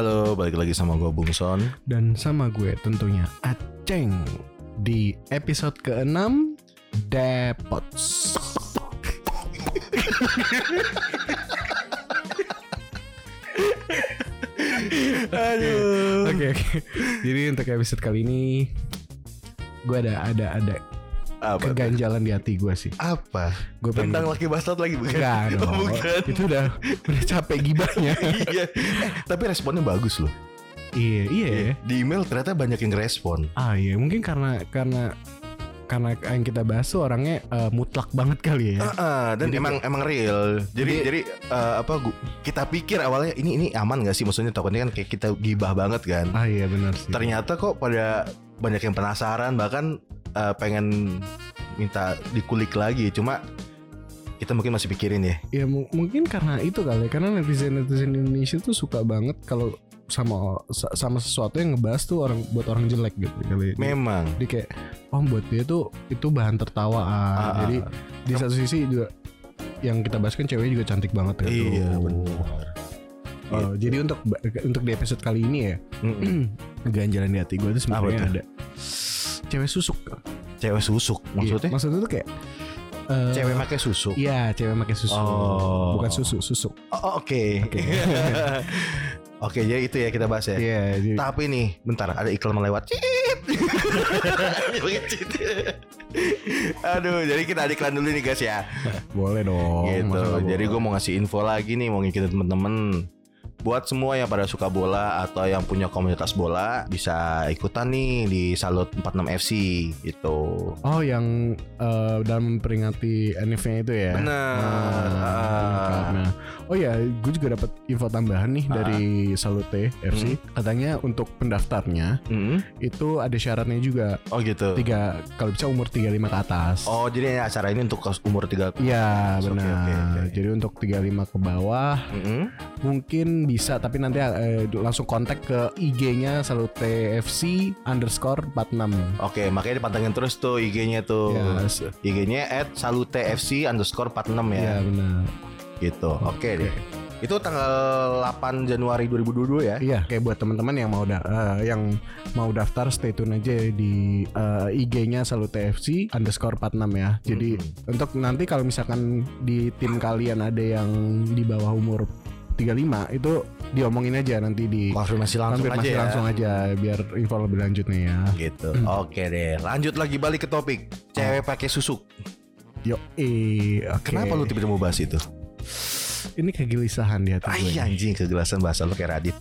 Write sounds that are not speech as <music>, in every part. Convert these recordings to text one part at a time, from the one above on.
Halo, balik lagi sama gue Bung Son. Dan sama gue tentunya Aceng Di episode ke-6 Depots Aduh. Oke oke Jadi untuk episode kali ini Gue ada ada ada Apa? keganjalan di hati gue sih Apa? Gue pengen Tentang laki bastard lagi bukan? Enggak <laughs> Oh, dong bukan. Itu udah Udah capek gibahnya <laughs> iya. Eh, tapi responnya bagus loh. Iya iya ya. Di email ternyata banyak yang respon. Ah iya mungkin karena Karena Karena yang kita bahas tuh orangnya eh, mutlak banget kali ya Ah, ah, dan Jadi emang emang real. Jadi Jadi- jadi eh, apa gua, kita pikir awalnya ini ini aman gak sih maksudnya takutnya kan kayak kita gibah banget kan. Ah iya benar sih Ternyata kok pada banyak yang penasaran bahkan eh, pengen minta dikulik lagi. Cuma kita mungkin masih pikirin ya. Ya mu- mungkin karena itu kali ya. Karena netizen-netizen Indonesia tuh suka banget kalau sama sa- sama sesuatu yang ngebahas tuh orang buat orang jelek gitu kali. Memang. Jadi kayak oh buat dia tuh itu bahan tertawaan. Ah, Jadi ah. di satu sisi juga yang kita bahas kan cewek juga cantik banget gitu. Iya benar. Oh, jadi untuk untuk di episode kali ini ya Mm-mm. <clears throat> ganjalan di hati gue tuh sebenarnya ada cewek susuk. Cewek susuk maksudnya? Iya, maksudnya tuh kayak eh, Cewek pakai susuk. Iya, cewek pakai susu. Oh. Bukan susu, susuk. Oh, Oke. Oke. <laughs> Oke, jadi itu ya kita bahas ya. Iya, jadi Tapi nih, bentar ada iklan melewat. Cit. <laughs> Aduh, jadi kita ada iklan dulu nih guys ya. boleh dong. gitu. Jadi gue mau ngasih info lagi nih, mau ngikutin temen-temen. Buat semua yang pada suka bola atau yang punya komunitas bola bisa ikutan nih di Salut 46 FC gitu. Oh yang eh, dalam memperingati NF-nya itu ya Benar. Nah, Ah. Oh ya gue juga dapat info tambahan nih Ah. dari Salute FC Katanya untuk pendaftarnya Hmm. Itu ada syaratnya juga Oh gitu. tiga Kalau bisa umur 35 ke atas Oh, jadi acara ini untuk umur 3 Iya benar oke, oke. Jadi untuk 35 ke bawah Mm-mm. Mungkin bisa Tapi nanti eh, langsung kontak ke IG-nya Salute FC underscore 46 Oke, makanya dipantengin terus tuh IG-nya tuh. Se- IG-nya at salutefc underscore 46 Iya ya. benar Gitu. Oke deh. Itu tanggal 8 Januari 2022 ya. Iya, kayak buat teman-teman yang mau da- eh, yang mau daftar stay tune aja di eh, IG-nya Salute TFC underscore 46 ya. Jadi untuk nanti kalau misalkan di tim kalian ada yang di bawah umur 35 itu diomongin aja nanti di Konfirmasi langsung aja konfirmasi ya. langsung aja biar info lebih lanjut nih ya. Gitu. Oke deh. Lanjut lagi balik ke topik. Cewek pakai susuk. Yo, eh, oke. Kenapa lu tiba-tiba mau bahas itu? Ini kegelisahan di hati gue. Ay anjing kegelasan bahasa lu kayak Radit.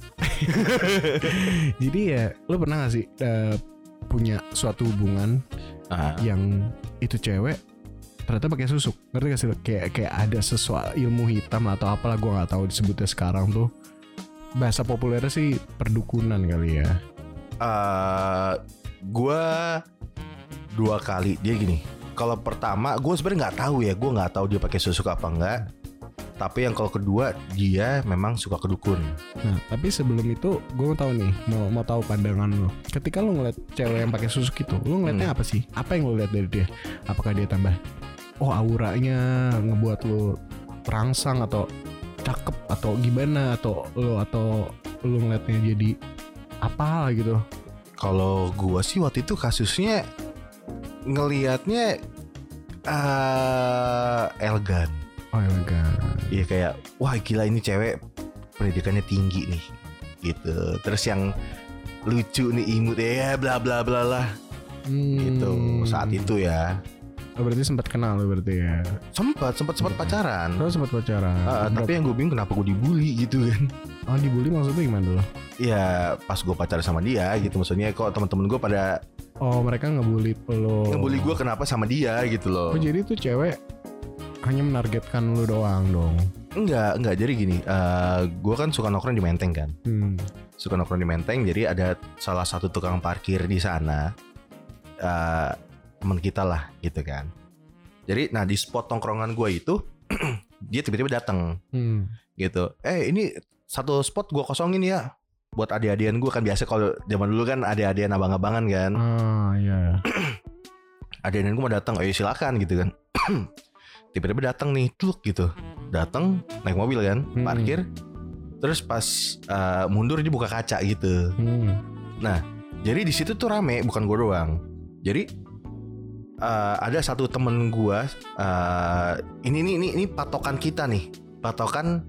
<laughs> Jadi ya, lu pernah gak sih eh, punya suatu hubungan Ah. yang itu cewek ternyata pakai susuk ngerti gak sih lo? kayak kayak ada sesuatu ilmu hitam atau apalah gue nggak tahu disebutnya sekarang tuh bahasa populernya sih perdukunan kali ya eh gua dua kali dia gini. Kalau pertama gue sebenarnya nggak tahu ya, gue nggak tahu dia pakai susuk apa enggak. Tapi yang kalau kedua dia memang suka kedukun. nah tapi sebelum itu gue mau tahu nih mau mau tahu pandangan lo ketika lo ngeliat cewek yang pakai susuk itu lo ngeliatnya apa sih? Apa yang lo lihat dari dia? Apakah dia tambah oh auranya ngebuat lo terangsang atau cakep atau gimana? Atau lo atau lo ngeliatnya jadi apa gitu? Kalau gua sih waktu itu kasusnya ngelihatnya eh elegan. Oh ya enggak Iya kayak wah gila ini cewek pendidikannya tinggi nih. Gitu. Terus yang lucu nih imut ya bla bla bla lah Hmm. gitu saat itu ya Oh, berarti sempat kenal lo berarti ya. sempat sempat sempat pacaran Lo sempat pacaran. Ah, tapi yang gue bingung kenapa gue dibully gitu kan oh dibully maksudnya gimana lo? ya pas gue pacaran sama dia gitu maksudnya kok teman-teman gue pada Oh mereka ngebully lo. ngebully gue kenapa sama dia gitu loh Oh jadi tuh cewek hanya menargetkan lo doang dong. enggak enggak jadi gini eh gue kan suka nongkrong di Menteng kan Hmm. suka nongkrong di Menteng jadi ada salah satu tukang parkir di sana eh teman kita lah gitu kan jadi nah di spot tongkrongan gue itu <clears throat> dia tiba-tiba datang Hmm. gitu eh ini satu spot gue kosongin ya buat adik-adian gue kan biasa kalau zaman dulu kan adik-adian abang-abangan kan Ah iya. <clears throat> adik-adian gue mau datang ayo silakan gitu kan <clears throat> tiba-tiba datang nih tluk gitu datang naik mobil kan Hmm. parkir terus pas eh, mundur dia buka kaca gitu Hmm. jadi di situ tuh rame bukan gue doang jadi eh, ada satu temen gue eh, ini ini ini ini patokan kita nih patokan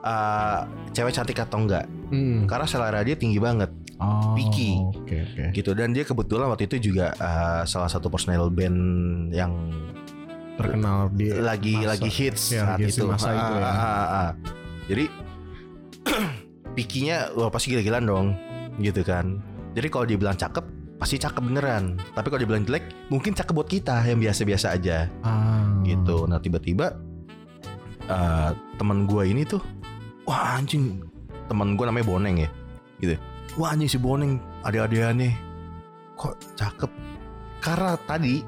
eh, cewek cantik atau enggak Hmm. karena selera dia tinggi banget Oh, Picky. Oke oke. gitu dan dia kebetulan waktu itu juga eh, salah satu personel band yang Terkenal di lagi masa- lagi hits ya, saat lagi itu. masa Ah, itu ya. ah, ah, ah. Jadi <clears throat> pikinya wah pasti gila-gilaan dong gitu kan. Jadi kalau dibilang cakep pasti cakep beneran. Tapi kalau dibilang jelek mungkin cakep buat kita yang biasa-biasa aja Ah. gitu. Nah tiba-tiba eh teman gua ini tuh wah anjing teman gua namanya Boneng ya gitu. Wah anjing si Boneng adik-adikannya kok cakep. Karena tadi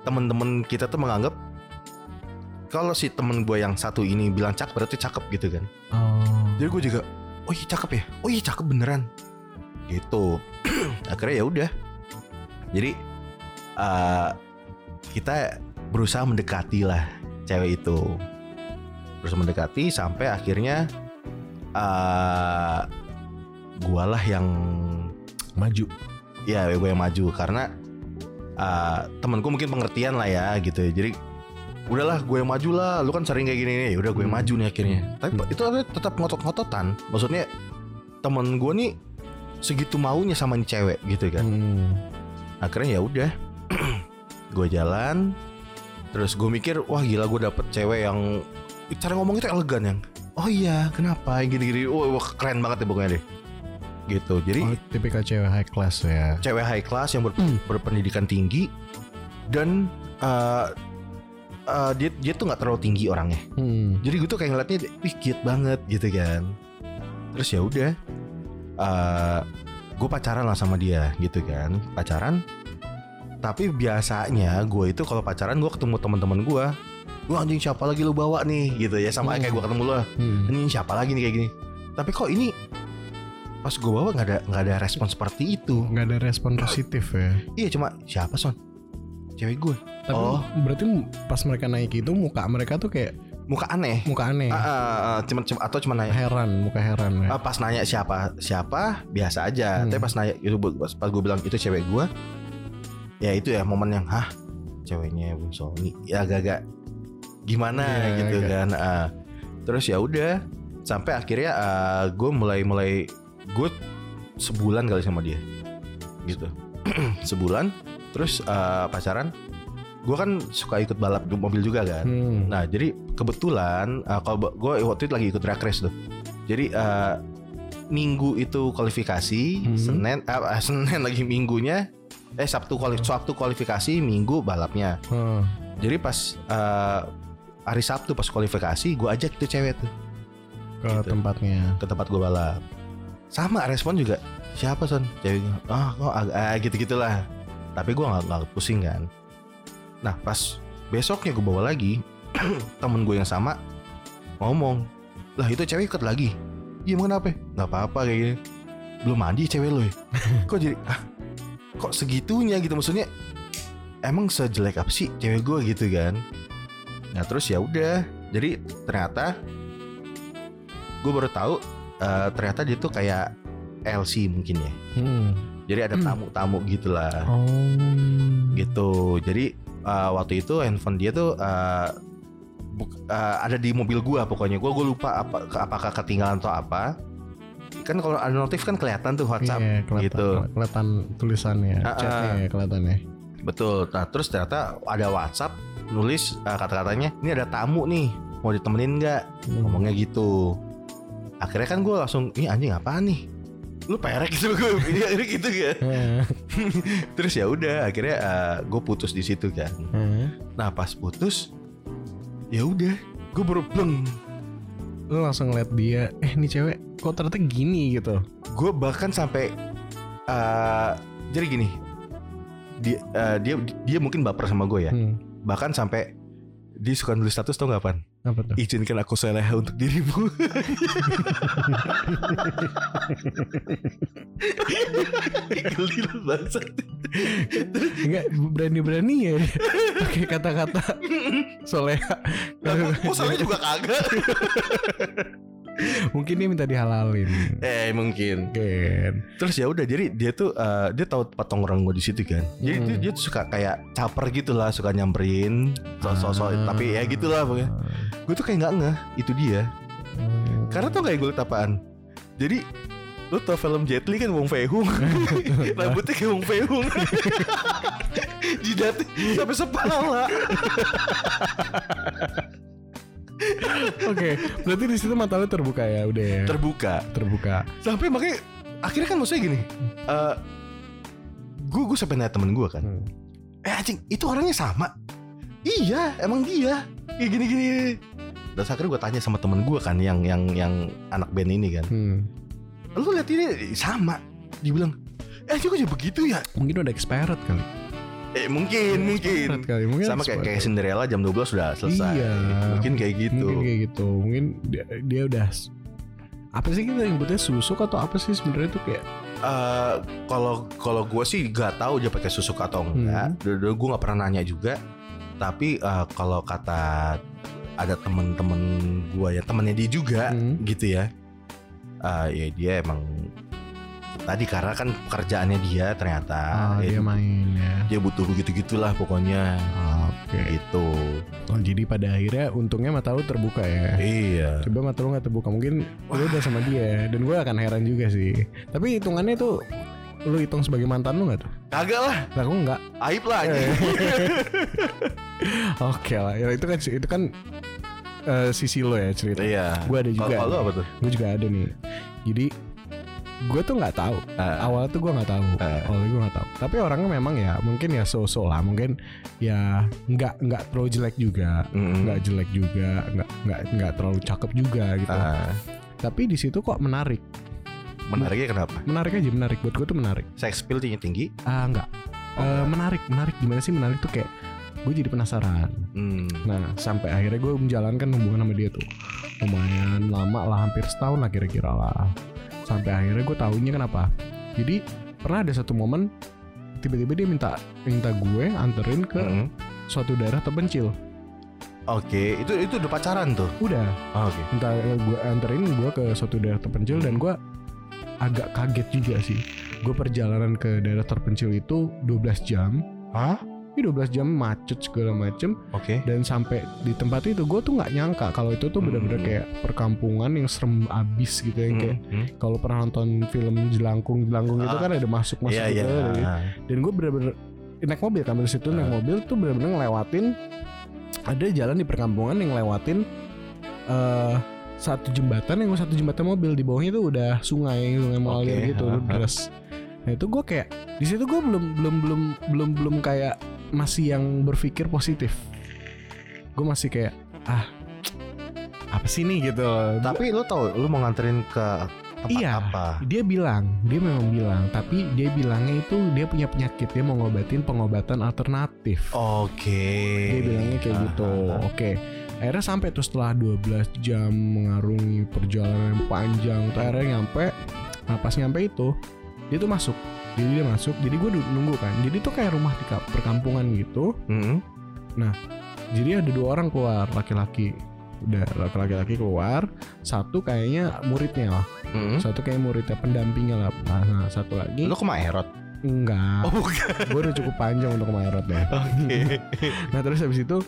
teman-teman kita tuh menganggap kalau si temen gue yang satu ini bilang cakep berarti cakep gitu kan. Oh. Jadi gue juga oh iya cakep ya. Oh iya cakep beneran. Gitu. <clears throat> Akhirnya ya udah. Jadi eh kita berusaha mendekati lah cewek itu. Berusaha mendekati sampai akhirnya eh gualah yang maju. ya gue yang maju karena uh, temanku mungkin pengertian lah ya gitu ya. jadi udahlah gue yang maju lah. Lu kan sering kayak gini nih. Udah gue yang Hmm. maju nih akhirnya. Tapi Hmm. itu tetap ngotot-ngototan. Maksudnya temen gue nih segitu maunya sama nih cewek gitu kan. Hmm. akhirnya ya udah <clears throat> gue jalan. Terus gue mikir wah gila gue dapet cewek yang cara ngomong itu elegan yang. Oh iya kenapa? Gini-gini. Wah, wah, keren banget ya pokoknya deh. Gitu. Jadi Oh, tipikal cewek high class ya. cewek high class yang ber- Hmm. berpendidikan tinggi dan uh, uh, dia dia tuh nggak terlalu tinggi orangnya Hmm. jadi gue tuh kayak ngeliatnya wih cute banget gitu kan terus ya udah uh, gue pacaran lah sama dia gitu kan pacaran tapi biasanya gue itu kalau pacaran gue ketemu teman-teman gue Wah anjing siapa lagi lu bawa nih gitu ya sama Hmm. kayak gue ketemu lu Hmm. ini siapa lagi nih kayak gini tapi kok ini pas gue bawa nggak ada nggak ada respon seperti itu Nggak ada respon positif ya. Iya cuma siapa son? Cewek gue. Tapi Oh. berarti pas mereka naik itu muka mereka tuh kayak Muka aneh. muka aneh. Ah, ah, ah, cuma, cuma atau cuma nanya. Heran, muka heran ya. Ah, pas nanya siapa siapa biasa aja. Hmm. Tapi pas nanya itu pas, pas gue bilang itu cewek gue, ya itu ya momen yang hah ceweknya Bung Sony. Ya agak-agak gimana Iya, gitu agak. kan. Ah. terus ya udah sampai akhirnya ah, gue mulai mulai gue sebulan kali sama dia gitu <clears throat> sebulan terus ah, pacaran gue kan suka ikut balap mobil juga kan Hmm. Nah jadi kebetulan uh, kalau gue waktu itu lagi ikut drag race tuh. Jadi uh, minggu itu kualifikasi, Hmm. Senin eh, <laughs> Senin lagi minggunya eh Sabtu kuali Sabtu kualifikasi, Minggu balapnya. Oh. Jadi pas uh, hari Sabtu pas kualifikasi gue ajak tuh cewek tuh ke Gitu. tempatnya. ke tempat gue balap. Sama respon juga siapa son ceweknya ah kok ag- ah, gitu gitulah. Tapi gue nggak nggak pusing kan. Nah pas besoknya gue bawa lagi <clears throat> temen gue yang sama ngomong lah itu cewek ikut lagi. Iya kenapa? Nggak apa-apa kayak gini. Belum mandi cewek lo ya? <laughs> kok jadi ah kok segitunya gitu maksudnya emang sejelek apa sih cewek gue gitu kan? Nah terus ya udah jadi ternyata gue baru tahu eh, ternyata dia tuh kayak LC mungkin ya. Hmm. Jadi ada Hmm. tamu-tamu gitulah Oh. gitu. Jadi eh, waktu itu handphone dia tuh eh, buk- eh, ada di mobil gua pokoknya. Gua gua lupa apa ke- apakah ketinggalan atau apa. Kan kalau ada notif kan kelihatan tuh WhatsApp. Iya, kelihatan, gitu. kelihatan tulisannya, Ah, ah. chatnya ya kelihatannya. Betul. Nah, terus ternyata ada WhatsApp nulis eh, kata-katanya, "Ini ada tamu nih, mau ditemenin nggak?" Hmm. Ngomongnya gitu. Akhirnya kan gua langsung, "Ini anjing apaan nih?" Lu perek gitu gue, ini gitu kan. Eh, <laughs> Terus ya udah, akhirnya gue putus di situ kan. eh. Nah pas putus, ya udah, gue baru pleng. Lu langsung ngeliat dia, eh nih cewek kok ternyata gini gitu. Gue bahkan sampai, eh jadi gini, dia, eh, dia dia mungkin baper sama gue ya. Hmm. Bahkan sampai dia suka nulis status tau gak pan? Apa tuh? Izinkan aku seleha untuk dirimu. Geli lu bangsat. Enggak berani-berani ya pakai kata-kata soleha. Aku, aku soalnya juga kagak. Mungkin dia minta dihalalin. Eh mungkin. Mungkin. Terus ya udah jadi dia tuh eh, dia tahu tempat tongkrong gue di situ kan. Jadi Hmm. dia, dia tuh suka kayak caper gitu lah, suka nyamperin, sosok Ah. tapi ya gitulah pokoknya. Gue tuh kayak nggak ngeh itu dia. Hmm. Karena tuh kayak gue liat apaan. Jadi lu tau film Jet Li kan Wong Fei Hung <laughs> Rambutnya kayak Wong Fei Hung <laughs> Jidatnya sampai sepala <laughs> Oke, berarti di situ mata lu terbuka ya, udah ya. Terbuka terbuka. Sampai makanya Akhirnya kan maksudnya gini eh Gue gue sampai nanya temen gue kan Hmm. Eh anjing itu orangnya sama Iya emang dia Kayak gini-gini Dan akhirnya gue tanya sama temen gue kan Yang yang yang anak band ini kan Hmm. Lu lihat ini sama Dia bilang Eh juga begitu ya Mungkin udah expired kali. Eh mungkin mungkin Expired kali. Mungkin Sama kayak, kayak Cinderella jam 12 sudah selesai Iya. Mungkin kayak gitu Mungkin kayak gitu. Mungkin dia, dia udah apa sih kita nyebutnya susuk atau apa sih sebenarnya tuh kayak Eh, Kalau kalau gue sih gak tahu dia pakai susuk atau enggak Hmm. Dulu gue gak pernah nanya juga Tapi eh, kalau kata ada temen-temen gue ya temennya dia juga Hmm. gitu ya Eh, ya dia emang tadi karena kan pekerjaannya dia ternyata ya, dia main ya. dia butuh begitu gitulah pokoknya Oke. gitu Oh, jadi pada akhirnya untungnya mata lu terbuka ya. iya Coba mata lu gak terbuka mungkin lu udah sama dia dan gue akan heran juga sih. Tapi hitungannya tuh lu hitung sebagai mantan lu gak tuh? kagak lah Lah aku enggak. aib lah aja <laughs> Oke lah. Ya itu kan itu kan eh, sisi lo ya cerita. iya Gue ada juga. kalau lu apa tuh Gue juga ada nih. Jadi gue tuh nggak tahu. Ah, Awalnya tuh gue nggak tahu. Ah. Awalnya gue nggak tahu. Tapi orangnya memang ya mungkin ya so-so lah. Mungkin ya nggak nggak terlalu jelek juga. Nggak jelek juga. Nggak nggak nggak terlalu cakep juga gitu. Ah, Tapi di situ kok menarik. menariknya kenapa Menarik aja menarik. Buat gue tuh menarik. sex appeal tinggi tinggi Ah nggak. Oh, Eh, menarik menarik gimana sih menarik tuh kayak gue jadi penasaran. hmm. Nah sampai akhirnya gue menjalankan hubungan sama dia tuh lumayan lama lah hampir setahun lah kira-kira lah. Sampai akhirnya gue tahunya kenapa. Jadi pernah ada satu momen tiba-tiba dia minta minta gue anterin ke Mm-mm. suatu daerah terpencil. Oke, itu itu udah pacaran tuh. Udah Oh, Oke. minta gue anterin gue ke suatu daerah terpencil dan gue agak kaget juga sih. Gue perjalanan ke daerah terpencil itu 12 jam. Hah? Ini 12 jam macet segala macem Oke. dan sampai di tempat itu gue tuh nggak nyangka kalau itu tuh bener-bener Hmm. kayak perkampungan yang serem abis gitu yang kayak Hmm, hmm. kalau pernah nonton film jelangkung jelangkung itu Ah. kan ada masuk masuk Iya gitu iya. dari- Ah. dan gue bener-bener naik mobil kan dari situ naik Ah. mobil tuh bener-bener ngelewatin ada jalan di perkampungan yang ngelewatin eh satu jembatan yang satu jembatan mobil di bawahnya tuh udah sungai sungai mengalir Oke, gitu ah, ah. deras nah itu gue kayak di situ gue belum belum belum belum belum kayak masih yang berpikir positif. Gue masih kayak ah apa sih nih gitu. Tapi lu tau lu mau nganterin ke tempat Iya. apa? dia bilang dia memang bilang tapi dia bilangnya itu dia punya penyakit dia mau ngobatin pengobatan alternatif. Oke. dia bilangnya kayak Ah, gitu. Oke. Akhirnya sampai tuh setelah 12 jam mengarungi perjalanan yang panjang tuh akhirnya nyampe nah pas nyampe itu dia tuh masuk jadi dia masuk jadi gue nunggu kan. Jadi tuh kayak rumah di ka- perkampungan gitu. Mm-mm. jadi ada dua orang keluar laki-laki udah laki-laki keluar. Satu kayaknya muridnya lah. Mm-mm. satu kayak muridnya pendampingnya lah. Nah, nah, satu lagi. Lu ke Maerot? enggak. Oh gue udah cukup panjang untuk Maerot ya. Oke. <laughs> nah terus habis itu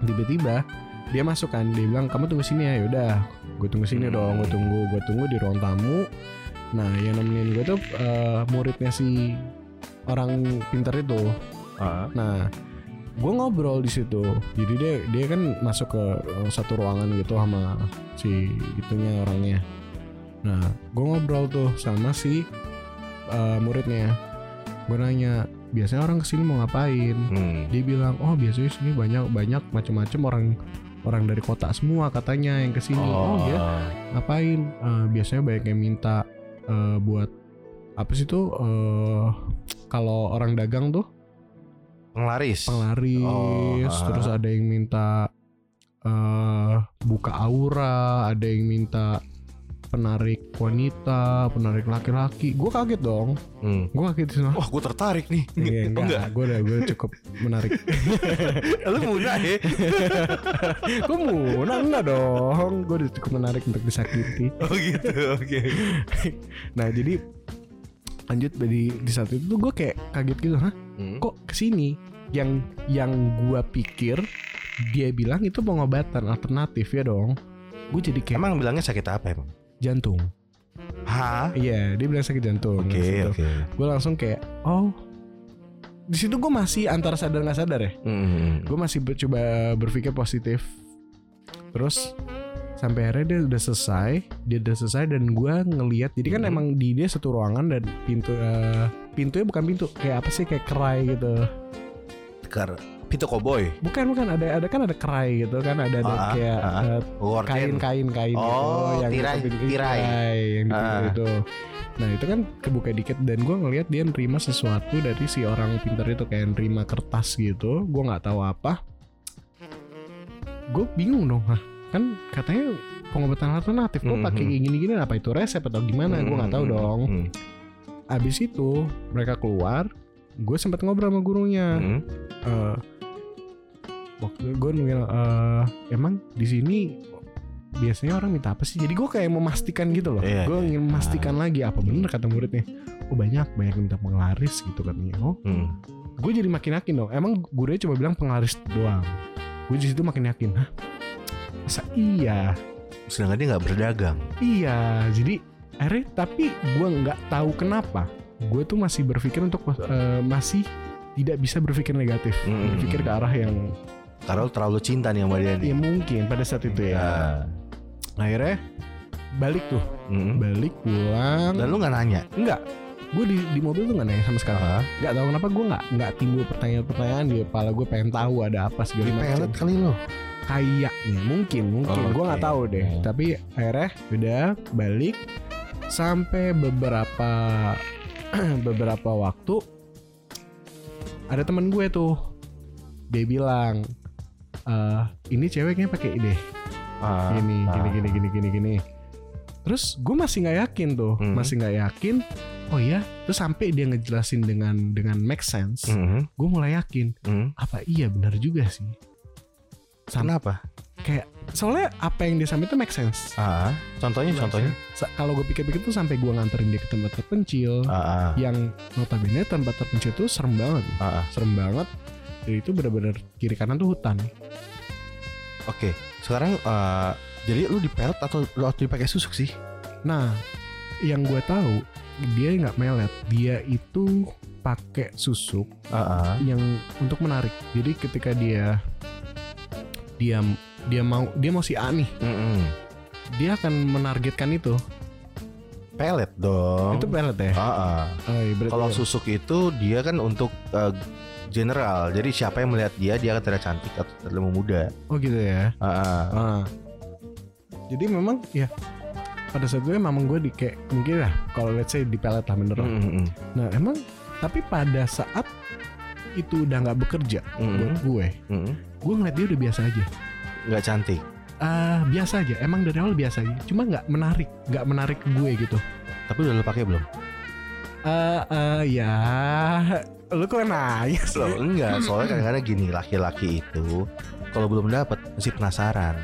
tiba-tiba dia masuk kan. Dia bilang kamu tunggu sini ya. Yaudah gue tunggu sini Hmm. dong gue tunggu gue tunggu di ruang tamu nah yang nemenin gue tuh eh, muridnya si orang pinter itu. Ah. nah gue ngobrol di situ. Jadi dia dia kan masuk ke eh, satu ruangan gitu sama si itunya orangnya. Nah gue ngobrol tuh sama si eh, muridnya. Gue nanya biasanya orang ke sini mau ngapain? Hmm. dia bilang oh biasanya sini banyak banyak macam-macam orang orang dari kota semua katanya yang ke sini. Oh, ya ngapain? Eh, biasanya banyak yang minta eh, buat apa sih tuh eh, kalau orang dagang tuh Penglaris. penglaris Oh, ah. terus ada yang minta eh buka aura ada yang minta penarik wanita, penarik laki-laki. Gue kaget dong. Hmm. Gue kaget sih. Wah, gue tertarik nih. Iya, Oh, <laughs> enggak, gue udah gue cukup menarik. <laughs> Lu muda ya? <laughs> gue mau enggak dong. Gue udah cukup menarik untuk disakiti. Oh gitu, oke. Nah jadi lanjut dari di saat itu gue kayak kaget gitu, hah? Hmm. Kok ke sini? Yang yang gue pikir dia bilang itu pengobatan alternatif ya dong. Gue jadi kayak Emang bilangnya sakit apa emang? Jantung. Hah? Iya, dia bilang sakit jantung. Oke, oke. Gue langsung kayak, oh, di situ gue masih antara sadar nggak sadar ya. Hmm. Gue masih coba berpikir positif. Terus sampai akhirnya dia udah selesai, dia udah selesai dan gue ngelihat. Jadi kan Hmm. emang di dia satu ruangan dan pintu, eh, pintunya bukan pintu, kayak apa sih kayak kerai gitu. Kar Pintu koboi. Bukan bukan. Ada ada kan ada kerai gitu kan. Ada ada Ah, kayak ah, eh, Gorden. kain kain kain Oh, gitu yang tirai, ditutupin- tirai. yang di pintu Ah. itu nah itu kan kebuka dikit. Dan gue ngelihat dia nerima sesuatu dari si orang pintar itu. Kayak nerima kertas gitu. Gue nggak tahu apa. Gue bingung dong Hah, kan katanya pengobatan alternatif. Kok Mhm. pakai gini gini apa itu resep atau gimana? Gue nggak tahu Hmm, dong. Hmm, abis itu mereka keluar gue sempat ngobrol sama gurunya. Hmm. eh waktu gue nungguin eh emang di sini biasanya orang minta apa sih? Jadi gue kayak memastikan gitu loh. Iya, gue iya. ingin memastikan lagi apa bener kata muridnya. Oh banyak banyak minta penglaris gitu katanya. Oh. Hmm. gue jadi makin yakin dong. Emang gurunya cuma bilang penglaris doang. Gue di situ makin yakin hah? Masa iya? Sedangkan dia nggak berdagang. iya jadi akhirnya tapi gue nggak tahu kenapa gue tuh masih berpikir untuk eh, masih tidak bisa berpikir negatif. Mm. berpikir ke arah yang Karena lu terlalu cinta nih sama dia nih. ya mungkin pada saat itu ya Ah. akhirnya balik tuh Hmm. balik pulang Dan lu nggak nanya. enggak gue di, di mobil tuh nggak nanya sama sekali Ah. nggak tahu kenapa gue nggak nggak timbul pertanyaan-pertanyaan di kepala gue pengen tahu ada apa segala Di pelet macam kali lo. kayaknya mungkin mungkin Oh, gue nggak oke. tahu deh Hmm. tapi akhirnya udah balik sampai beberapa <clears throat> beberapa waktu ada temen gue tuh dia bilang eh ini ceweknya pakai ide Ah, gini ah. gini gini gini gini gini terus gue masih nggak yakin tuh Hmm. masih nggak yakin oh iya terus sampai dia ngejelasin dengan dengan make sense Hmm. gue mulai yakin Hmm. apa iya benar juga sih Sam- Kenapa? kayak soalnya apa yang dia sampaikan itu make sense Ah, contohnya contohnya. Kalau gue pikir-pikir tuh sampai gue nganterin dia ke tempat terpencil Ah, ah, yang notabene tempat terpencil tuh serem banget ah, ah. serem banget itu benar-benar kiri kanan tuh hutan Oke, sekarang eh, jadi lu dipelet atau lu waktu dipakai susuk sih? Nah, yang gue tahu dia nggak melet, dia itu pakai susuk Ah, ah. yang untuk menarik. Jadi ketika dia dia dia mau dia mau si A nih, Mm-mm. dia akan menargetkan itu. Pelet dong. Itu pelet ya. Oh, iya, berarti Kalau ya. susuk itu dia kan untuk eh, general. Jadi siapa yang melihat dia dia akan terlihat cantik atau terlihat muda. oh gitu ya. Ah, ah. Ah. Jadi memang ya pada saat itu memang gue di kayak mungkin lah kalau let's say di pelet lah bener. lah. Mm-mm. Nah emang tapi pada saat itu udah nggak bekerja Mm-mm. buat gue, Mm-mm. gue ngeliat dia udah biasa aja. Nggak cantik. Ah biasa aja, emang dari awal biasa aja. Cuma nggak menarik, nggak menarik gue gitu. Tapi udah lu pakai belum? Eh eh, ya, lu kok nanya sih? Loh, <laughs> enggak. Soalnya kadang-kadang gini, laki-laki itu kalau belum dapat masih penasaran.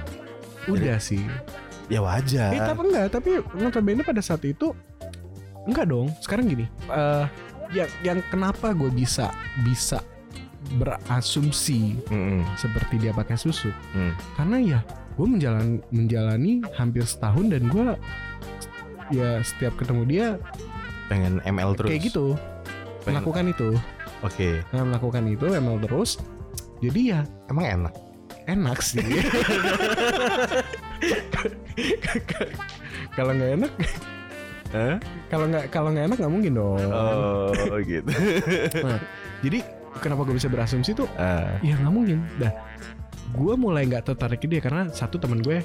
Udah sih. Ya wajar. Eh tapi enggak, tapi notabene pada saat itu enggak dong. Sekarang gini, eh yang yang kenapa gue bisa bisa berasumsi Mm-mm. seperti dia pakai susu? Mm. Karena ya gue menjalani menjalani hampir setahun dan gue ya setiap ketemu dia Pengen ML terus. kayak gitu Pengen- melakukan itu Oke. nah, melakukan itu emang terus jadi ya Emang enak. enak sih <laughs> kalau nggak enak kalau nggak kalau nggak enak nggak mungkin dong Oh, gitu. jadi kenapa gue bisa berasumsi tuh Ah. ya nggak mungkin dah gue mulai nggak tertarik ke dia karena satu teman gue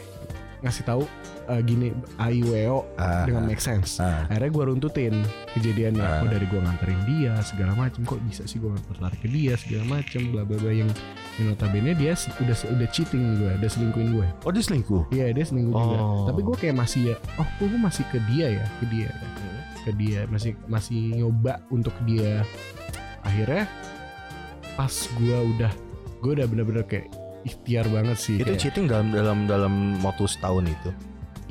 ngasih tahu eh, gini AIWO Ah, dengan ah, make sense. ah. Akhirnya gue runtutin kejadiannya. Ah. Oh dari gue nganterin dia segala macem. Kok bisa sih gue tertarik ke dia segala macem. Bla bla bla yang, yang notabene dia udah udah cheating gue, udah selingkuhin gue. Oh dia selingkuh. Iya dia selingkuh juga. Oh. Tapi gue kayak masih ya. Oh gue masih ke dia ya, ke dia, ke dia. Masih masih nyoba untuk dia. Akhirnya pas gue udah gue udah bener-bener kayak ikhtiar banget sih. Itu kayak, cheating dalam dalam dalam waktu setahun itu.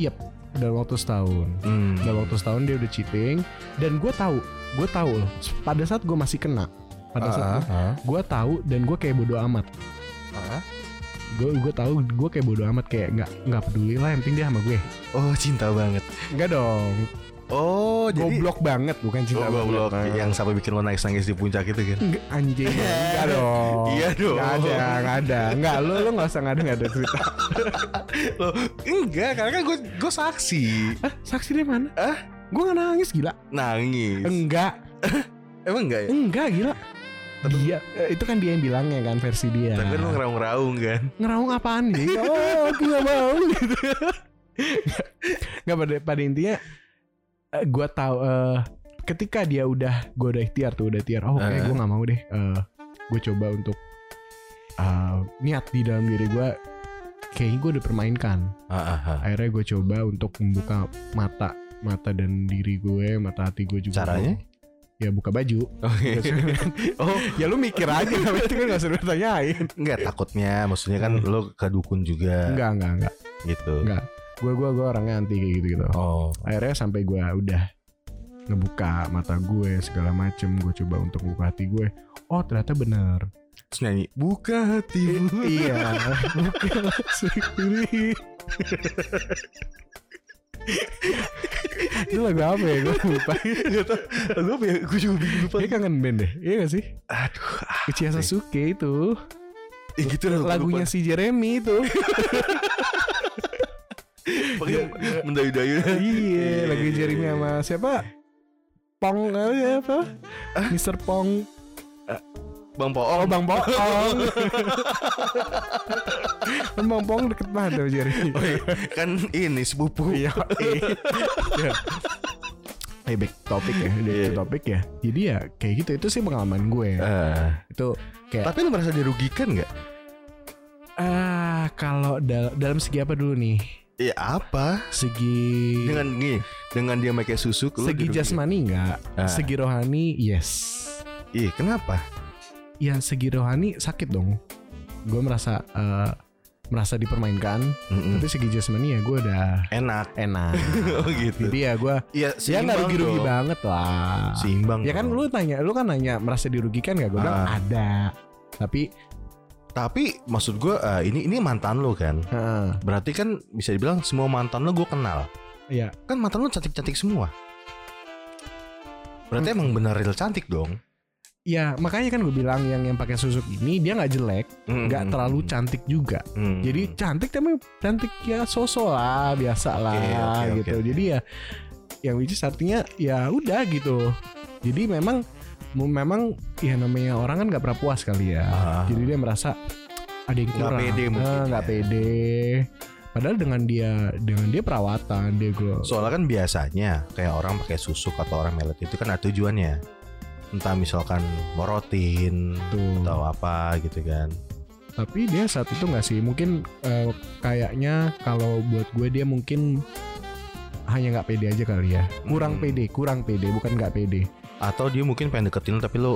Yep, dalam waktu setahun. Hmm. dalam waktu setahun dia udah cheating dan gue tahu gue tahu loh pada saat gue masih kena pada saat Ah, gue tahu dan gue kayak bodoh amat ah, ah. gue gue tahu gue kayak bodoh amat kayak nggak nggak peduli lah yang penting dia sama gue Oh cinta banget. nggak dong Oh jadi goblok banget bukan cinta Oh, goblok banget. yang sampai bikin lo nangis nangis di puncak itu kan. Nggak, anjing Enggak <laughs> dong Iya dong. Nggak ada Nggak ada Nggak lo Lo gak usah ada Nggak ada cerita <laughs> Lo enggak karena kan gue gue saksi Ah saksi dari mana Ah? Gue gak nangis gila nangis. Enggak <laughs> Emang enggak ya? Enggak gila Dia eh, Itu kan dia yang bilangnya kan Versi dia Tapi kan lo ngeraung-ngeraung kan. ngeraung apaan sih? Oh, aku gak mau gitu. Gak pada pada intinya eh, gua tahu eh, ketika dia udah gua udah ikhtiar tuh udah ikhtiar. Oh, kayak Eh. gua nggak mau deh. Eh, gue coba untuk eh, niat di dalam diri gua kayaknya gue udah permainkan. Ah, ah, ah. Akhirnya gue coba untuk membuka mata mata dan diri gue, mata hati gue juga. Caranya? Ya buka baju. Oh, iya. <laughs> oh ya lu mikir aja, <laughs> itu kan gak usah ditanyain. enggak takutnya maksudnya kan lo ke dukun juga Enggak, enggak, enggak, gitu. enggak. Gue gue gue orangnya anti kayak gitu gitu. Oh. akhirnya sampai gue udah ngebuka mata gue segala macem gue coba untuk buka hati gue oh ternyata bener. Terus nyanyi buka hatimu. iya buka sendiri itu lagu apa ya? Gue lupa. Lagu apa ya? Gue juga lupa. Dia kangen band deh. Iya gak sih? Aduh, Uchiha Sasuke itu. Eh, gitu Lagunya si Jeremy itu <laughs> mendayu-dayu. Iya lagu Jeremy sama siapa Pong eh, apa Mr. Pong Bang Oh Poong. Bang Poong <laughs> Kan Bang Poong deket banget sama Jeremy Oh, iya. kan ini sepupu. Iya iya. <laughs> Eh back topik ya Iya. topik ya Jadi ya kayak gitu Itu sih pengalaman gue Eh, Itu kayak tapi lu merasa dirugikan nggak? Ah kalau dal- dalam segi apa dulu nih Iya apa? Segi Dengan gini, dengan dia pakai susu, Segi jasmani enggak Ah. Segi rohani yes Ih, kenapa? Ya segi rohani sakit dong Gue merasa eh, Merasa dipermainkan Mm-mm. Tapi segi jasmani ya gue udah Enak. enak <laughs> oh gitu. Jadi ya gue Iya, Ya seimbang nggak rugi-rugi dong. banget lah Seimbang. Ya kan dong. lu tanya Lu kan nanya merasa dirugikan gak Gue bilang Ah. ada Tapi Tapi maksud gue eh, ini ini mantan lo kan. eh, Berarti kan bisa dibilang semua mantan lo gue kenal. Ya Kan mantan lo cantik-cantik semua. Berarti emang benar real cantik dong. Ya makanya kan gue bilang yang yang pakai susuk ini dia nggak jelek, nggak Mm-mm. terlalu cantik juga. Mm. Jadi cantik tapi cantik ya sosok lah, biasa lah oke, gitu. oke. Jadi ya yang which is artinya ya udah gitu. Jadi memang memang ya namanya orang kan nggak pernah puas kali ya. Ah. Jadi dia merasa ada yang Nggak kurang, pede mungkin Eh, nggak ya. pede. Padahal dengan dia dengan dia perawatan dia glow. Soalnya kan biasanya kayak orang pakai susuk atau orang melet itu kan ada tujuannya. Entah misalkan morotin tuh. atau apa gitu kan. Tapi dia saat itu nggak sih mungkin eh, kayaknya kalau buat gue dia mungkin hanya nggak pede aja kali ya. Kurang Hmm. pede, kurang pede, bukan nggak pede. Atau dia mungkin pengen deketin lo, tapi lo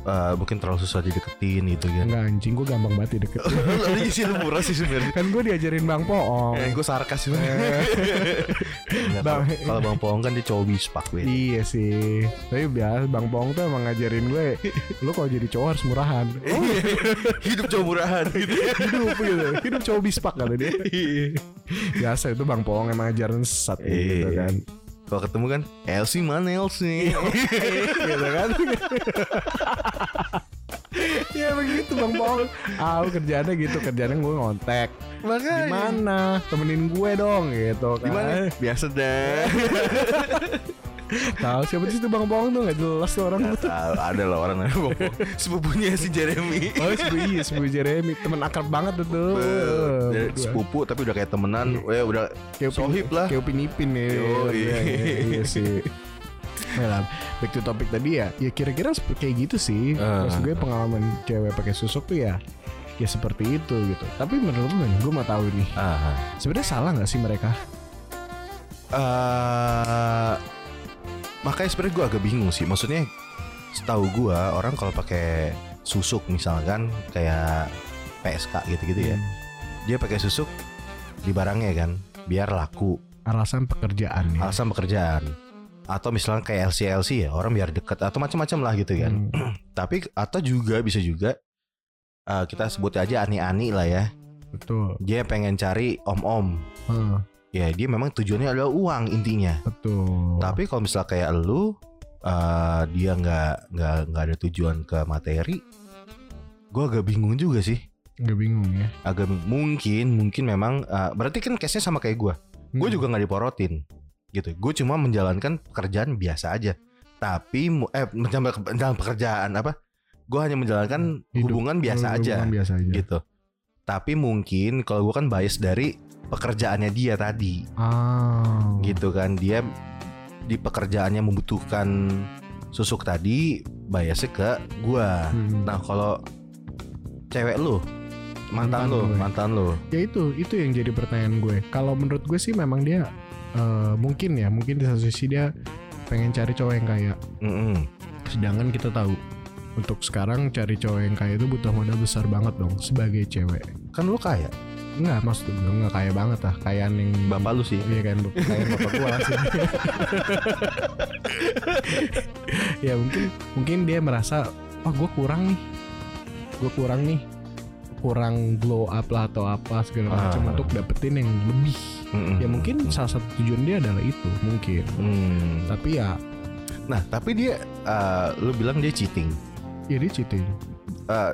eh, mungkin terlalu susah dideketin gitu kan. Enggak anjing gue gampang banget deket. Lo <laughs> ini sih lo murah sih sebenarnya. kan gue diajarin Bang Poong. Eh, gue sarkas sih. Nggak, Bang- kalau- Bang Poong kan dia cowok bispak gue. Iya sih. Tapi biasa Bang Poong tuh emang ngajarin gue, lu kalau jadi cowok harus murahan. Oh, <laughs> Hidup cowok murahan gitu. hidup gitu. Hidup cowok bispak kali dia. Biasa itu Bang Poong emang ngajarin sesat gitu Iya. kan. Kalau ketemu kan Elsie mana Elsie? <laughs> gitu kan. ya begitu Bang Poong. Ah, lu kerjaannya gitu, kerjaannya gue ngontek. Makanya. Gimana? Temenin gue dong gitu kan. Gimana? Biasa dah. <laughs> Tahu siapa sih itu Bang Bong tuh nggak jelas tuh orang tuh. tahu, ada lah orang yang bohong. <laughs> Sepupunya si Jeremy. Oh sebu iya sebu Jeremy teman akrab banget tuh. Berdua. sepupu tapi udah kayak temenan, ya udah Kayak sohib lah. Kayak Upin Ipin ya. Yoi. Iya, iya, iya sih. Nah, <laughs> back to topic tadi ya, ya kira-kira seperti kayak gitu sih. Ah. Maksud gue pengalaman cewek pakai susuk tuh ya, ya seperti itu gitu. Tapi menurut gue, gue mau tahu nih, Ah. sebenarnya salah nggak sih mereka? eh makanya sebenarnya gue agak bingung sih. Maksudnya setahu gue orang kalau pakai susuk misalkan kayak PSK gitu-gitu ya, Hmm. dia pakai susuk di barangnya kan, biar laku. Alasan pekerjaan ya. alasan pekerjaan atau misalnya kayak LC LC ya orang biar deket atau macam-macam lah gitu kan Hmm, <clears throat> tapi atau juga bisa juga eh, kita sebut aja ani-ani lah ya betul. dia pengen cari om-om Hmm, ya dia memang tujuannya adalah uang intinya betul. tapi kalau misalnya kayak lu eh, dia nggak nggak nggak ada tujuan ke materi gue agak bingung juga sih Gak bingung ya. agak mungkin mungkin memang eh, berarti kan case nya sama kayak gue gue Hmm. juga nggak diporotin gitu gue cuma menjalankan pekerjaan biasa aja tapi eh menjalankan menjalankan pekerjaan apa gue hanya menjalankan Hidup. hubungan biasa aja Hubungan biasa aja. gitu tapi mungkin kalau gue kan bias dari pekerjaannya dia tadi Ah. gitu kan dia di pekerjaannya membutuhkan susuk tadi biasnya ke gue Hmm. nah kalau cewek lu mantan, Mantan lu gue. mantan lu ya itu itu yang jadi pertanyaan gue kalau menurut gue sih memang dia eh, mungkin ya mungkin di satu sisi dia pengen cari cowok yang kaya Mm-mm. sedangkan kita tahu untuk sekarang cari cowok yang kaya itu butuh modal besar banget dong sebagai cewek kan lu kaya Enggak maksud gue nggak kaya banget lah kayaan yang bapak lu sih Iya kan kayak bapak gua lah sih. <laughs> ya mungkin mungkin dia merasa oh gue kurang nih gue kurang nih kurang glow up lah atau apa segala macam Ah. untuk dapetin yang lebih Mm-mm. ya mungkin salah satu tujuan dia adalah itu mungkin Hmm. tapi ya Nah, tapi dia eh, lu bilang dia cheating. ya dia cheating Eh,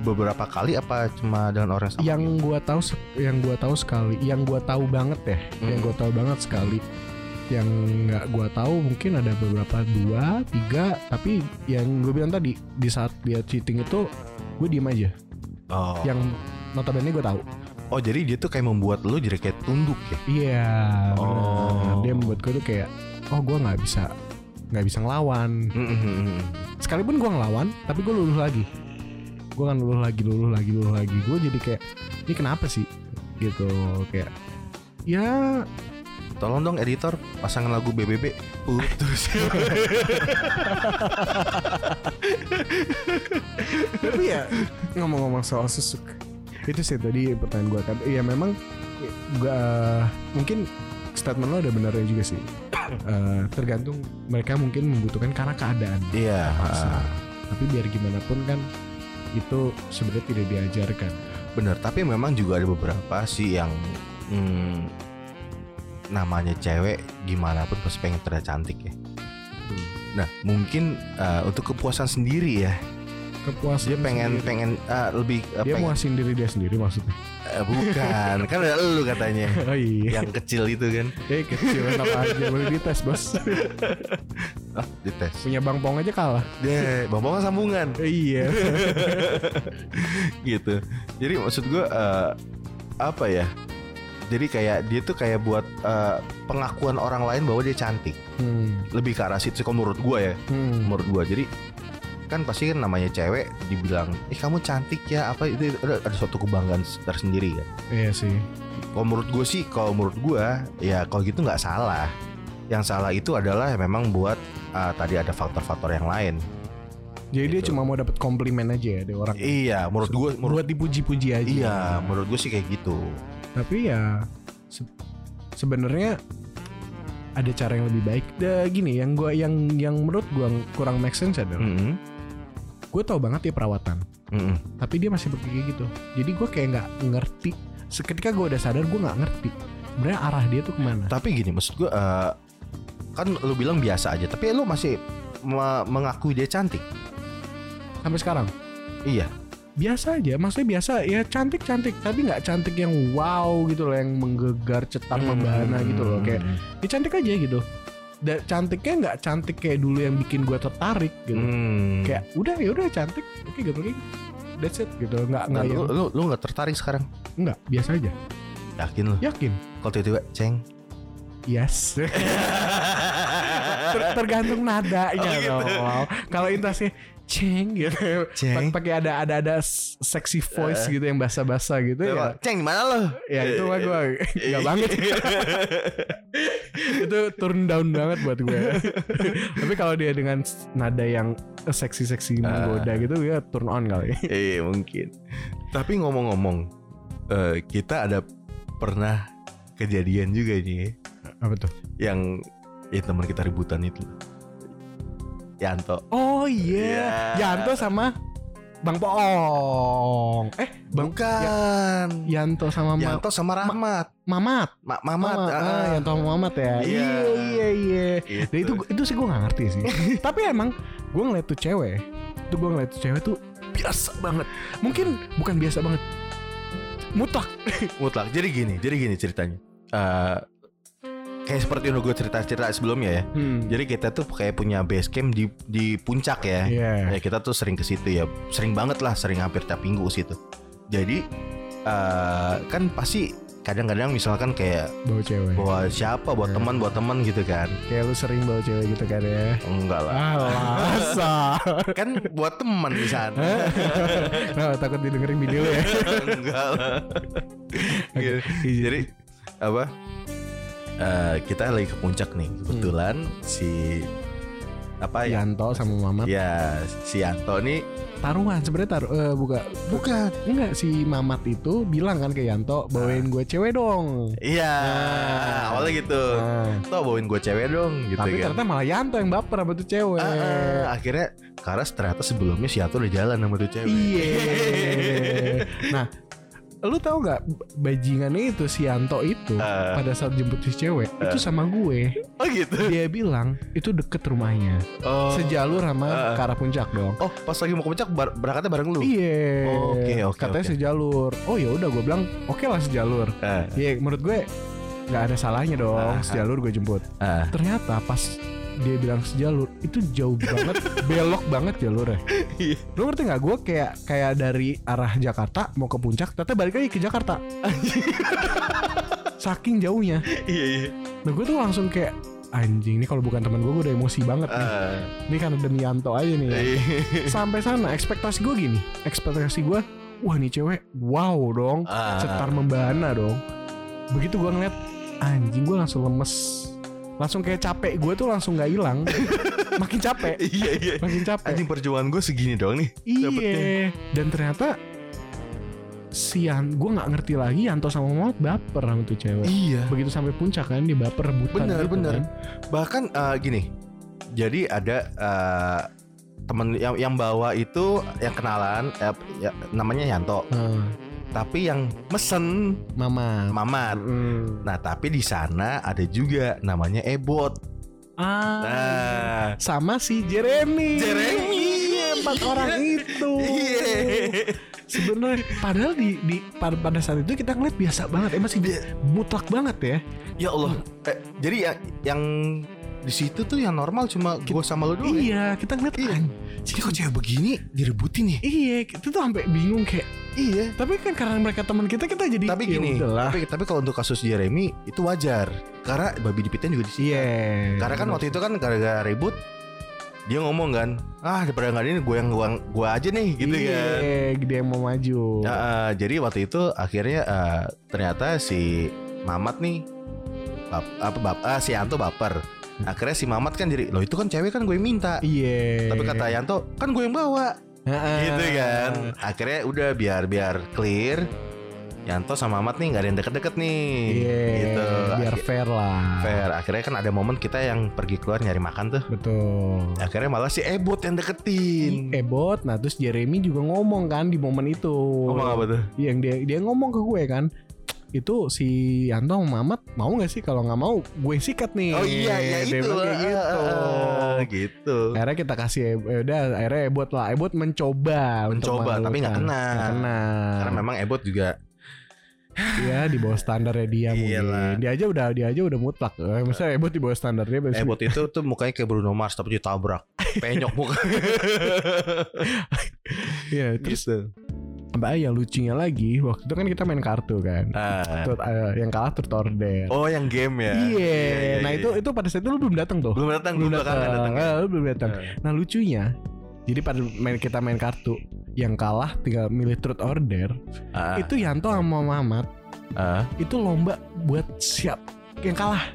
beberapa kali apa cuma dengan orang sama? yang gua tahu yang gua tahu sekali yang gua tahu banget ya yang Hmm. gua tahu banget sekali yang nggak gua tahu mungkin ada beberapa dua tiga tapi yang gue bilang tadi di saat dia cheating itu gue diem aja Oh. yang notabene gue tahu oh, jadi dia tuh kayak membuat lu jadi kayak tunduk ya? iya Oh. benar. dia membuat gue tuh kayak oh gue nggak bisa nggak bisa ngelawan Mm-mm. sekalipun gue ngelawan tapi gue luluh lagi gue kan luluh lagi luluh lagi luluh lagi gue jadi kayak ini kenapa sih gitu kayak ya Tolong dong editor pasangan lagu BBB putus. tapi ya ngomong-ngomong soal susuk itu sih tadi pertanyaan gue kan iya memang gue mungkin statement lo ada benarnya juga sih Eh, tergantung mereka mungkin membutuhkan karena keadaan Iya. Paksa. ah, tapi biar gimana pun kan itu sebenarnya tidak diajarkan Bener. Tapi memang juga ada beberapa sih yang hmm, namanya cewek gimana pun pasti pengen terlihat cantik ya. Nah, mungkin eh, untuk kepuasan sendiri ya. Kepuasan Dia pengen sendiri. pengen eh, lebih eh, dia pengen- muasin diri dia sendiri maksudnya Eh, bukan, <laughs> kan ada lu katanya. oh iya yang kecil itu kan. eh kecil enak aja <laughs> boleh dites bos Ah, dites. punya bang pong aja kalah Deh, bawa sambungan iya <laughs> gitu. Jadi maksud gua eh, apa ya? Jadi kayak dia tuh kayak buat eh, pengakuan orang lain bahwa dia cantik. hmm. Lebih ke arah situ kalau menurut gua ya, Hmm. menurut gua. Jadi kan pasti kan namanya cewek dibilang, "Eh, kamu cantik ya." Apa itu ada, ada suatu kebanggaan tersendiri kan. iya sih Kalau menurut gue sih, kalau menurut gua ya kalau gitu nggak salah. Yang salah itu adalah memang buat ah, tadi ada faktor-faktor yang lain. jadi dia Gitu. cuma mau dapat komplimen aja ya dari orang Iya, menurut gue, menurut buat dipuji-puji aja iya, menurut gue sih kayak gitu. tapi ya se- sebenarnya ada cara yang lebih baik. Da, gini, yang gua yang yang menurut gua kurang make sense adalah Mm-mm, gue tau banget dia perawatan, mm-mm. tapi dia masih berpikir gitu. Jadi gue kayak nggak ngerti. Seketika gue udah sadar gue nggak ngerti. Sebenarnya arah dia tuh ke mana? Tapi gini, maksud gue, eh, kan lu bilang biasa aja, tapi lu masih me- mengakui dia cantik. Sampai sekarang Iya. biasa aja. Maksudnya biasa ya cantik cantik, tapi nggak cantik yang wow gitu loh, yang menggegar cetar membahana gitu loh. Kayak Hmm. ya cantik aja gitu. Da- cantiknya nggak cantik kayak dulu yang bikin gue tertarik gitu Hmm. kayak udah ya udah cantik oke gitu oke that's it gitu nggak Nah, nggak lu, lu lu nggak tertarik sekarang? nggak biasa aja Yakin lu? yakin Kalau tiba-tiba ceng. yes <laughs> Ter- tergantung nadanya Oh, gitu. kalau intasnya ceng gitu. Ceng. pakai ada ada ada sexy voice gitu yang basa-basa gitu ya. Ceng di mana lo? ya itu mah gue <laughs> nggak banget. Itu turun down banget buat gue tapi kalau dia dengan nada yang seksi-seksi menggoda gitu ya turn on kali. Iya mungkin. Tapi ngomong-ngomong, eh, kita ada pernah kejadian juga nih apa tuh? Yang ya teman kita ributan itu. Yanto. oh iya Iya. Yanto sama Bang Poong eh Bang Bukan. Yanto sama Ma- Yanto sama Rahmat. Mamat Ma Mamat. Mama, ah. ah, Yanto sama Mamat ya Iya. iya iya iya Gitu. Dan itu itu sih gue gak ngerti sih <laughs> Tapi emang gue ngeliat tuh cewek Tuh gue ngeliat tuh cewek tuh biasa banget Mungkin bukan biasa banget Mutlak <laughs> mutlak. Jadi gini, jadi gini ceritanya. Eh kayak seperti yang gue cerita-cerita sebelumnya ya. hmm. Jadi kita tuh kayak punya base camp di di puncak ya. Iya Ya kita tuh sering ke situ ya, sering banget lah, sering hampir tiap minggu ke situ. Jadi eh kan pasti kadang-kadang misalkan kayak Bawa cewek bawa siapa, buat teman, buat teman gitu kan? Kayak lu sering bawa cewek gitu kan ya Enggak lah, <laughs> kan buat teman di sana. Nah takut didengerin video ya <laughs> Enggak lah. Gitu. Iya. Jadi apa? Eh kita lagi ke puncak nih. Kebetulan si apa ya? Yanto sama Mamat Ya, si Yanto nih Taruhan sebenarnya taruh eh, buka bukan. Enggak si Mamat itu bilang kan ke Yanto Bawain gue cewek dong Iya, Nah. awalnya gitu. Nah, Tuh bawain gue cewek dong gitu Tapi kan. ternyata malah Yanto yang baper sama tuh cewek Ah, ah, akhirnya karena ternyata sebelumnya si Yanto udah jalan sama tuh cewek. Iya. <laughs> nah, lu tahu nggak bajingannya itu si Yanto itu Ah. pada saat jemput si cewek itu sama gue. Oh gitu. Dia bilang itu deket rumahnya, Oh. sejalur sama Ah. ke arah puncak dong. Oh, pas lagi mau ke puncak bar- berangkatnya bareng lu. Iya. Oke, oke, Katanya oke. sejalur. Oh ya udah gue bilang oke lah sejalur. Ah, Iya menurut gue nggak ada salahnya dong Ah. sejalur gue jemput. ah. Ternyata pas dia bilang sejalur itu jauh banget <laughs> belok banget jalurnya. <laughs> Lu ngerti nggak? Gue kayak kayak dari arah Jakarta mau ke puncak, ternyata balik lagi ke Jakarta. <laughs> Saking jauhnya. Iya, iya. Nah gue tuh langsung kayak anjing ini kalau bukan teman gue gue udah emosi banget nih. Ah, Ini karena demi Yanto aja nih. iya. <laughs> Sampai sana ekspektasi gue gini, ekspektasi gue, wah nih cewek, wow dong, Ah. cetar membana dong. Begitu gue ngeliat, anjing gue langsung lemes, langsung kayak capek gue tuh langsung nggak hilang, makin capek, <laughs> Iya, iya. makin capek. Anjing perjuangan gue segini dong nih. Iya. Dan ternyata Sian, gue nggak ngerti lagi Yanto sama Mamat baper sama tuh cewek. Iya. Begitu sampai puncak kan dia baper rebutan Bener, gitu bener. kan. Bahkan eh, gini. Jadi ada eh, temen yang yang bawa itu yang kenalan eh, ya, namanya Yanto. Nah, Tapi yang mesen Mamat. Mamat. Mm. Nah, tapi di sana ada juga namanya Ebot. Ah, Nah, sama si Jeremy. Jeremy. Iya, empat orang itu. Iya. Sebenarnya padahal di di pada, pada saat itu kita ngeliat biasa banget, masih Dia- mutlak banget ya. Ya Allah. Eh, jadi ya, yang di situ tuh yang normal cuma gue sama lo doang. ya? Iya, kita ngeliat Iya. kan. Jadi kok cewek begini direbutin ya? Iya, kita tuh sampai bingung kayak. Iya. Tapi kan karena mereka teman kita, kita jadi. Tapi ya gini, udahlah. tapi tapi kalau untuk kasus Jeremy itu wajar. Karena babi dipitin juga di sini. Iya. Karena kan waktu itu kan gara-gara ribut dia ngomong kan, ah daripada nggak ini gue yang gua, gua aja nih gitu iya, kan. dia yang mau maju. Nah, eh, jadi waktu itu akhirnya eh, ternyata si Mamat nih bap, apa bap, ah, si Yanto baper. Akhirnya si Mamat kan jadi, loh itu kan cewek kan gue yang minta. Iya. Tapi kata Yanto kan gue yang bawa, gitu kan. Akhirnya udah biar biar clear. Yanto sama Mamat nih nggak ada yang deket-deket nih, Iya. gitu. Biar Akhir- fair lah. fair. Akhirnya kan ada momen kita yang pergi keluar nyari makan tuh. Betul. Akhirnya malah si Ebot yang deketin. Ebot, nah terus Jeremy juga ngomong kan di momen itu. Ngomong apa tuh? Yang dia dia ngomong ke gue kan, itu si Yanto sama Mamat mau nggak sih kalau nggak mau gue sikat nih. Oh iya, ya Dia itu. kayak gitu. Ah, gitu. Akhirnya kita kasih eh, udah akhirnya Ebot lah. Ebot mencoba untuk Mencoba, tapi nggak kena. Nggak kena. Karena memang Ebot juga ya di bawah standarnya dia Iyalah. mungkin dia aja udah dia aja udah mutlak eh, misalnya Ebot di bawah standarnya Eh bot itu tuh mukanya kayak Bruno Mars tapi ditabrak. <laughs> Penyok muka. ya terus gitu. Mbak yang lucunya lagi waktu itu kan kita main kartu kan Ah. Tuh, eh, yang kalah turut order Oh yang game ya. iya nah itu itu pada saat itu lu belum datang tuh belum datang belum datang datang. Lu belum datang Eh. nah lucunya jadi pada main kita main kartu yang kalah tinggal milih truth order Ah, itu Yanto sama Mamat ah. itu lomba buat siap yang kalah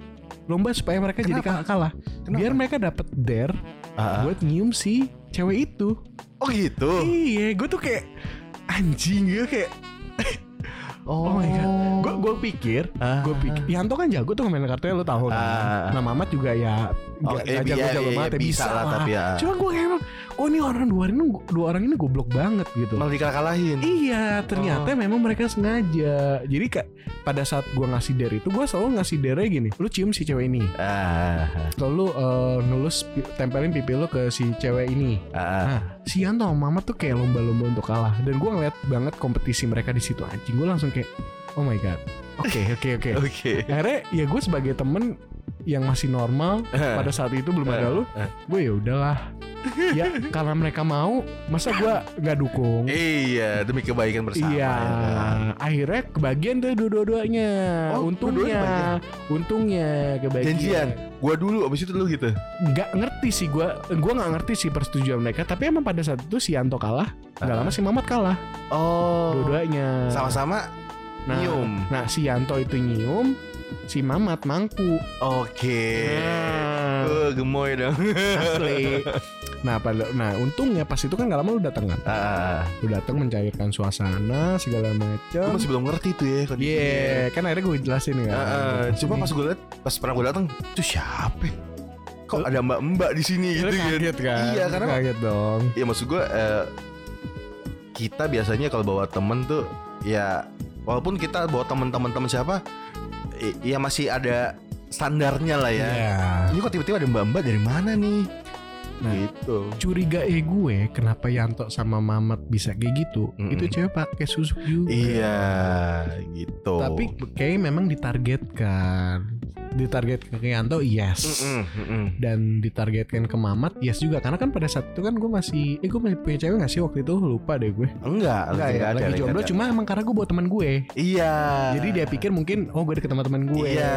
lomba supaya mereka jadi Kenapa? kalah Kenapa? biar mereka dapat dare ah. buat nyium si cewek itu Oh gitu. iya gue tuh kayak anjing gue kayak <laughs> Oh my God. gue gue pikir Ah. gue pikir Yanto kan jago tuh main kartunya lu tahu kan Ah. nah Mamat juga ya Oh, nggak eh, nggak iya, jago-jago iya, banget ya, bisa lah, tapi ya. cuma gue kayak oh ini orang dua orang ini dua orang ini goblok banget gitu Malah dikalah-kalahin. Iya, ternyata Oh. memang mereka sengaja. Jadi kak, pada saat gua ngasih dare itu, gua selalu ngasih dare gini. Lu cium si cewek ini. Ah. Lalu eh, nulus pi- tempelin pipi lu ke si cewek ini. Ah. Nah, si Yanto sama Mama tuh kayak lomba-lomba untuk kalah. Dan gua ngeliat banget kompetisi mereka di situ anjing. Gua langsung kayak, oh my god. Oke, oke, oke. <laughs> Oke. Akhirnya ya gue sebagai temen yang masih normal pada saat itu belum ada lu, Eh. gue ya udahlah. ya karena mereka mau, masa gua nggak dukung? Iya, demi kebaikan bersama. Iya, ya kan? akhirnya kebagian tuh dua-duanya. Oh, untungnya, untungnya kebagian. Janjian. Gua dulu abis itu lu gitu. Nggak ngerti sih gua, gua nggak ngerti sih persetujuan mereka. Tapi emang pada saat itu si Yanto kalah, nggak Ah. lama si Mamat kalah, Oh. dua-duanya. Sama-sama Nah, nyium. Nah, si Yanto itu nyium, si Mamat mangku. Oke. Nah, Oh, gemoy dong. asli. Nah, pada, nah untungnya pas itu kan gak lama lu datang kan, Ah, lu datang mencairkan suasana segala gue macam. masih belum ngerti tuh ya Iya, kondisinya. kan akhirnya gue jelasin ya. Ah, ah. cuma pas gue liat, pas pernah gue datang, itu siapa? Kok ada mbak-mbak di sini gitu kan? kaget kan? Iya, karena kaget dong. ya maksud gue eh, kita biasanya kalau bawa temen tuh ya walaupun kita bawa temen-temen temen siapa, i- ya masih ada standarnya lah ya. Iya. Ini kok tiba-tiba ada mbak-mbak dari mana nih? Nah, gitu. curiga eh gue kenapa Yanto sama Mamat bisa kayak gitu? Mm-mm. Itu cewek pakai susuk juga. Iya, gitu. Tapi kayak memang ditargetkan. Ditargetkan ke Yanto yes. Mm-mm, mm-mm. Dan ditargetkan ke Mamat yes juga karena kan pada saat itu kan gue masih eh gue masih punya cewek gak sih waktu itu lupa deh gue. enggak, Enggak ya, ada, lagi nggak jomblo ada. cuma emang karena gue bawa teman gue. Iya. Jadi dia pikir mungkin oh gue deket sama teman gue. Iya.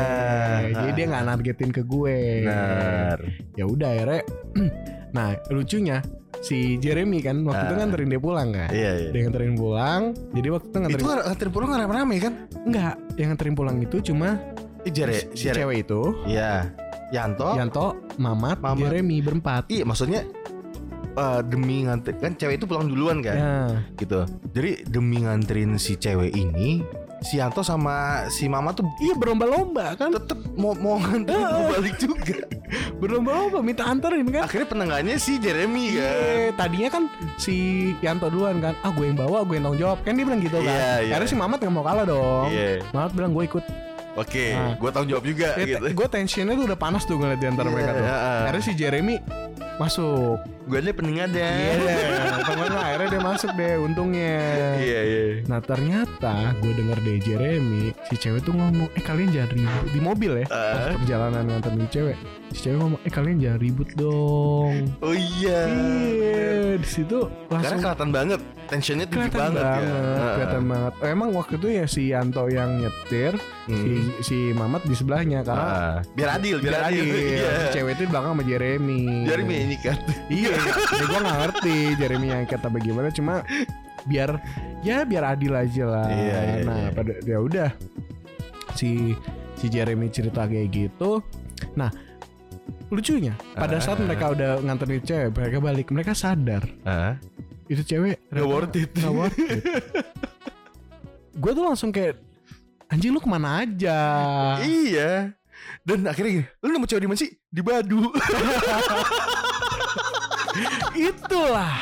Jadi dia nggak nargetin ke gue. benar. Ya udah akhirnya. <clears throat> nah lucunya si Jeremy kan waktu itu Ah. nganterin dia pulang kan. Iya, iya. Dia nganterin pulang. Jadi waktu itu nganterin Itu nganterin pulang rame-rame kan? enggak, yang nganterin pulang itu cuma Ih, Jare, si Jare. cewek itu, Iya. Yanto. Yanto, Mamat, Mamat. Jeremy berempat. Iya, maksudnya eh, demi nganter kan cewek itu pulang duluan kan, Ya, gitu. Jadi demi nganterin si cewek ini, si Yanto sama si Mama tuh iya berlomba-lomba kan, tetep mau mau nganterin gua balik juga. <laughs> berlomba-lomba minta anterin kan. Akhirnya penengganya si Jeremy kan. Iya, tadinya kan si Yanto duluan kan, ah gue yang bawa, gue yang tanggung jawab kan dia bilang gitu kan. Iya, iya. Karena si Mamat nggak mau kalah dong. Iya. Mamat bilang gue ikut. Oke, Nah. gua tanggung jawab juga gitu. Gue tensionnya tuh udah panas tuh ngeliat di antara Iya, mereka tuh. iya, iya. Akhirnya si Jeremy masuk. Gue aja penengahnya. Iya, temen lah, akhirnya dia masuk deh untungnya. Iya, iya. Nah ternyata gue denger dari Jeremy Si cewek tuh ngomong Eh kalian jangan ribut Di mobil ya. Pas perjalanan nganterin cewek Si cewek ngomong Eh kalian jangan ribut dong Oh iya. Iya Di situ Karena langsung kelihatan banget tensionnya tinggi kelihatan banget, banget, ya. Kelihatan banget. Oh, emang waktu itu ya si Yanto yang nyetir, Hmm. si si Mamat di sebelahnya karena Ah, biar adil, biar, adil. Iya. Si cewek itu di belakang sama Jeremy. Jeremy ini kan. Iya, ya gue gak ngerti Jeremy yang kata bagaimana cuma biar ya biar adil aja lah. Iya, iya, nah, iya. pada ya udah si si Jeremy cerita kayak gitu. Nah, lucunya pada saat Ah. mereka udah nganterin cewek, mereka balik, mereka sadar Ah, itu cewek Gak worth it. Gak worth it. <laughs> gue tuh langsung kayak anjing lu ke mana aja? Iya. Dan akhirnya gini, lu nemu cewek di mana sih? Di Badu. <laughs> Itulah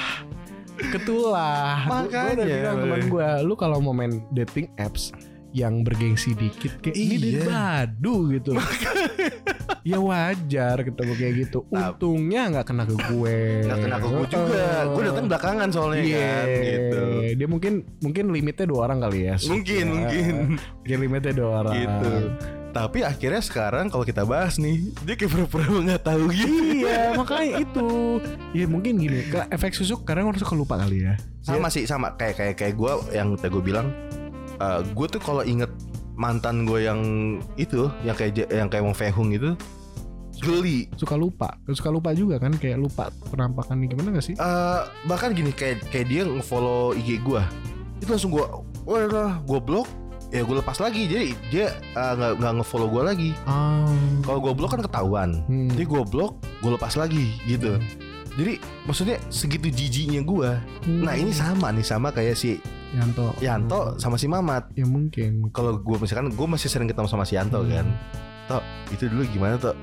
ketulah Gue udah Makanya, bilang teman gue Lu kalau mau main dating apps yang bergengsi dikit kayak ini dia Iya. badu gitu. <laughs> ya wajar ketemu kayak gitu. Untungnya nggak kena ke gue. Nggak kena ke gue juga. Gue datang belakangan soalnya Iya, kan gitu. Dia mungkin mungkin limitnya dua orang kali ya. Mungkin, Ya, mungkin. Mungkin limitnya dua orang. gitu. Tapi akhirnya sekarang kalau kita bahas nih, dia kayak pura-pura nggak tahu gitu. iya, makanya itu. Ya mungkin gini, ke efek susuk kadang orang suka lupa kali ya. Sama sih sama kayak kayak kayak gue yang tadi gue bilang, gue tuh kalau inget mantan gue yang itu, yang kayak yang kayak Wong Fehung itu, geli. Suka lupa, suka lupa juga kan kayak lupa penampakannya gimana gak sih? Eh, bahkan gini kayak kayak dia nge-follow IG gue, itu langsung gue, wah gue blok, ya gue lepas lagi. Jadi dia eh, nggak nggak nge-follow gue lagi. Ah, Kalau gue blok kan ketahuan. hmm. Jadi gue blok, gue lepas lagi gitu. Jadi maksudnya segitu jijinya gue. Hmm. Nah ini sama nih sama kayak si Yanto. Yanto sama si Mamat. Ya mungkin. Kalau gue misalkan gue masih sering ketemu sama si Yanto Hmm. kan. Tok itu dulu gimana Tok?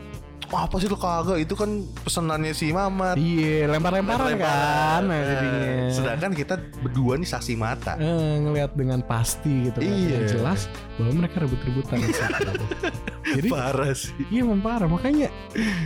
Wah apa sih lu kagak? Itu kan pesenannya si Mamat. Iya, lempar-lemparan kan nah, Eh, jadinya. Sedangkan kita berdua nih saksi mata. Eh, ngelihat dengan pasti gitu kan. Iya. Yang jelas bahwa mereka rebut-rebutan. <laughs> Jadi Parah sih. iya emang parah makanya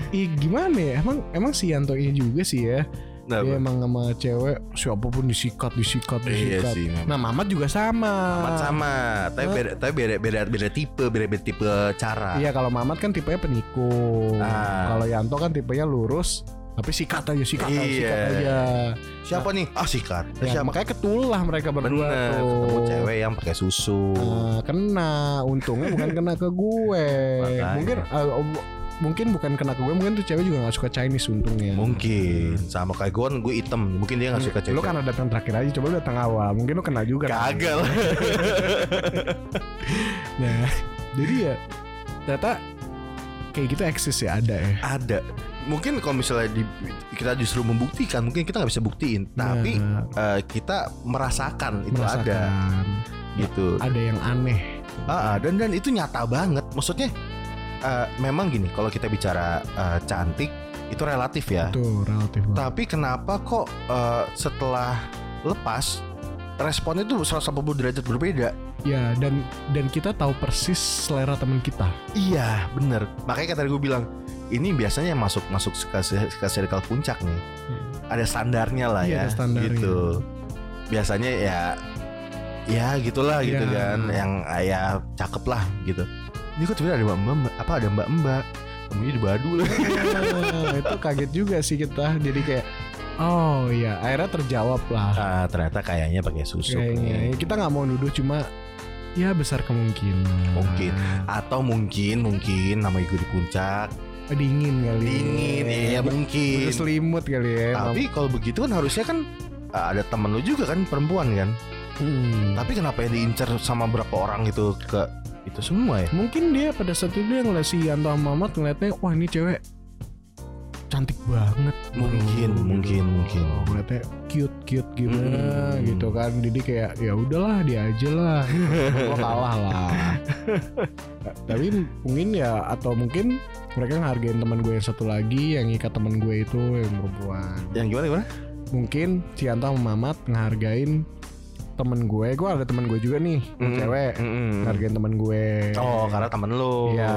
Ih, gimana ya emang emang si Yanto ini juga sih ya Nah, dia emang sama cewek siapa pun disikat disikat iya disikat sih. Mamat. nah Mamat juga sama Mamat sama, tapi beda, tapi beda, beda, beda tipe, beda, beda tipe cara. iya kalau Mamat kan tipenya penikung Ah. kalau Yanto kan tipenya lurus tapi sikat aja sikat aja Iya. sikat aja Siapa nih? Ah sikat. Ya, Siapa? makanya ketulah mereka berdua Bener, tuh ketemu cewek yang pakai susu. Nah, kena untungnya bukan kena ke gue Makanya. mungkin eh, mungkin bukan kena ke gue mungkin tuh cewek juga gak suka Chinese untungnya Mungkin sama kayak gue kan gue hitam. Mungkin dia gak suka cewek. Lu karena datang terakhir aja, coba lu datang awal, mungkin lu kena juga. kan? Kagak lah. <laughs> Nah, jadi ya ternyata kayak gitu eksis ya ada ya. Ada. Mungkin kalau misalnya di, kita justru membuktikan, mungkin kita nggak bisa buktiin. Tapi Nah, eh, kita merasakan itu ada merasakan gitu. ada yang aneh. Ah, ah, dan dan itu nyata banget. Maksudnya eh, memang gini, kalau kita bicara eh, cantik itu relatif ya. Tuh relatif banget. Tapi kenapa kok eh, setelah lepas responnya tuh 180 derajat berbeda? Ya dan dan kita tahu persis selera teman kita. Iya, bener. Makanya kata gue bilang, ini biasanya masuk masuk ke, ke circle puncak nih. Ada standarnya lah Iya, ya, ada standarnya. gitu. Biasanya ya, ya gitulah gitu Iya. kan, yang ah, ya cakep lah gitu. Ini kok tiba ada mbak mbak, apa ada mbak mbak, temunya di Badu lah. Ah, <laughs> itu kaget juga sih kita. Jadi kayak oh iya, akhirnya terjawab lah. Ah, ternyata kayaknya pakai Kayaknya nih. kita nggak mau nuduh cuma ya besar kemungkinan. Mungkin. Atau mungkin mungkin nama gue di puncak dingin kali. dingin, ya mungkin. Udah selimut kali ya. Tapi kalau begitu kan harusnya kan ah, ada temen lu juga kan perempuan kan. Hmm. Tapi kenapa yang diincar sama berapa orang itu ke itu semua ya? Mungkin dia pada saat itu dia ngeliat si Yanto Mamat ngeliatnya wah ini cewek cantik banget. Mungkin, Bro, mungkin, gitu. mungkin. Ngeliatnya cute cute gimana Hmm. gitu kan. Jadi kayak ya udahlah dia aja lah. <laughs> Gua kalah lah. Tapi mungkin ya atau mungkin mereka ngehargain teman gue yang satu lagi yang ikat teman gue itu yang perempuan. Yang gimana gimana? Mungkin si sama Mamat ngehargain temen gue. Gue ada temen gue juga nih, yang Mm-mm. cewek. Mm-mm. Ngehargain temen gue. Oh, karena temen lu. Iya,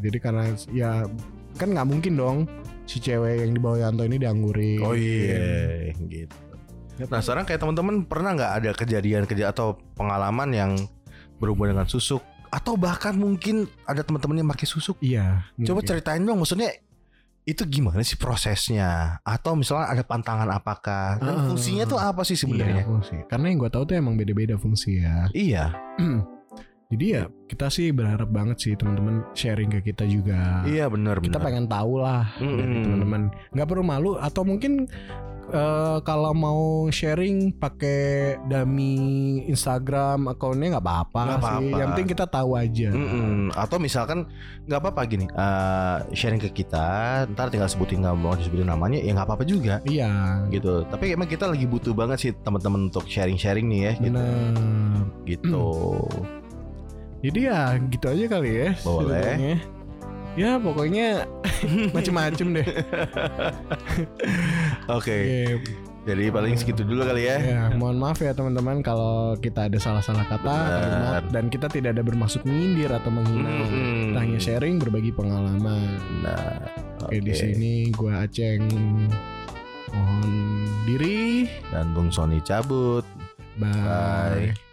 jadi karena ya kan nggak mungkin dong si cewek yang di bawah Yanto ini dianggurin. Oh iya, gitu. Nah sekarang kayak teman-teman pernah nggak ada kejadian kejadian atau pengalaman yang berhubungan dengan susuk atau bahkan mungkin ada teman-teman yang pakai susuk? Iya. Coba mungkin. ceritain dong, maksudnya itu gimana sih prosesnya? Atau misalnya ada pantangan apakah? Dan Ah. fungsinya tuh apa sih Iya, sebenarnya? fungsi. Karena yang gue tahu tuh emang beda-beda fungsi ya. <clears throat> Iya, Jadi ya kita sih berharap banget sih teman-teman sharing ke kita juga. iya benar Kita pengen tahu lah dari Mm-mm. teman-teman. Nggak perlu malu atau mungkin eh, kalau mau sharing pakai dummy Instagram akunnya nggak apa-apa sih. apa-apa. Yang penting kita tahu aja. Mm-mm. Atau misalkan nggak apa-apa gini, eh, sharing ke kita, ntar tinggal sebutin nggak mau disebutin namanya, ya nggak apa-apa juga Iya. gitu. Tapi emang kita lagi butuh banget sih teman-teman untuk sharing-sharing nih ya, gitu. Benar. gitu. Jadi ya gitu aja kali ya. Boleh. ceritanya. Ya pokoknya <laughs> macem-macem deh. <laughs> Oke. Oke. Jadi paling segitu dulu kali ya. Ya, mohon maaf ya teman-teman kalau kita ada salah-salah kata, Benar. kalimat dan kita tidak ada bermaksud menyindir atau menghina. Mm-mm. Kita hanya sharing berbagi pengalaman. Nah, Oke, di sini gua Aceng mohon diri. Dan Bung Sony cabut. Bye. Bye.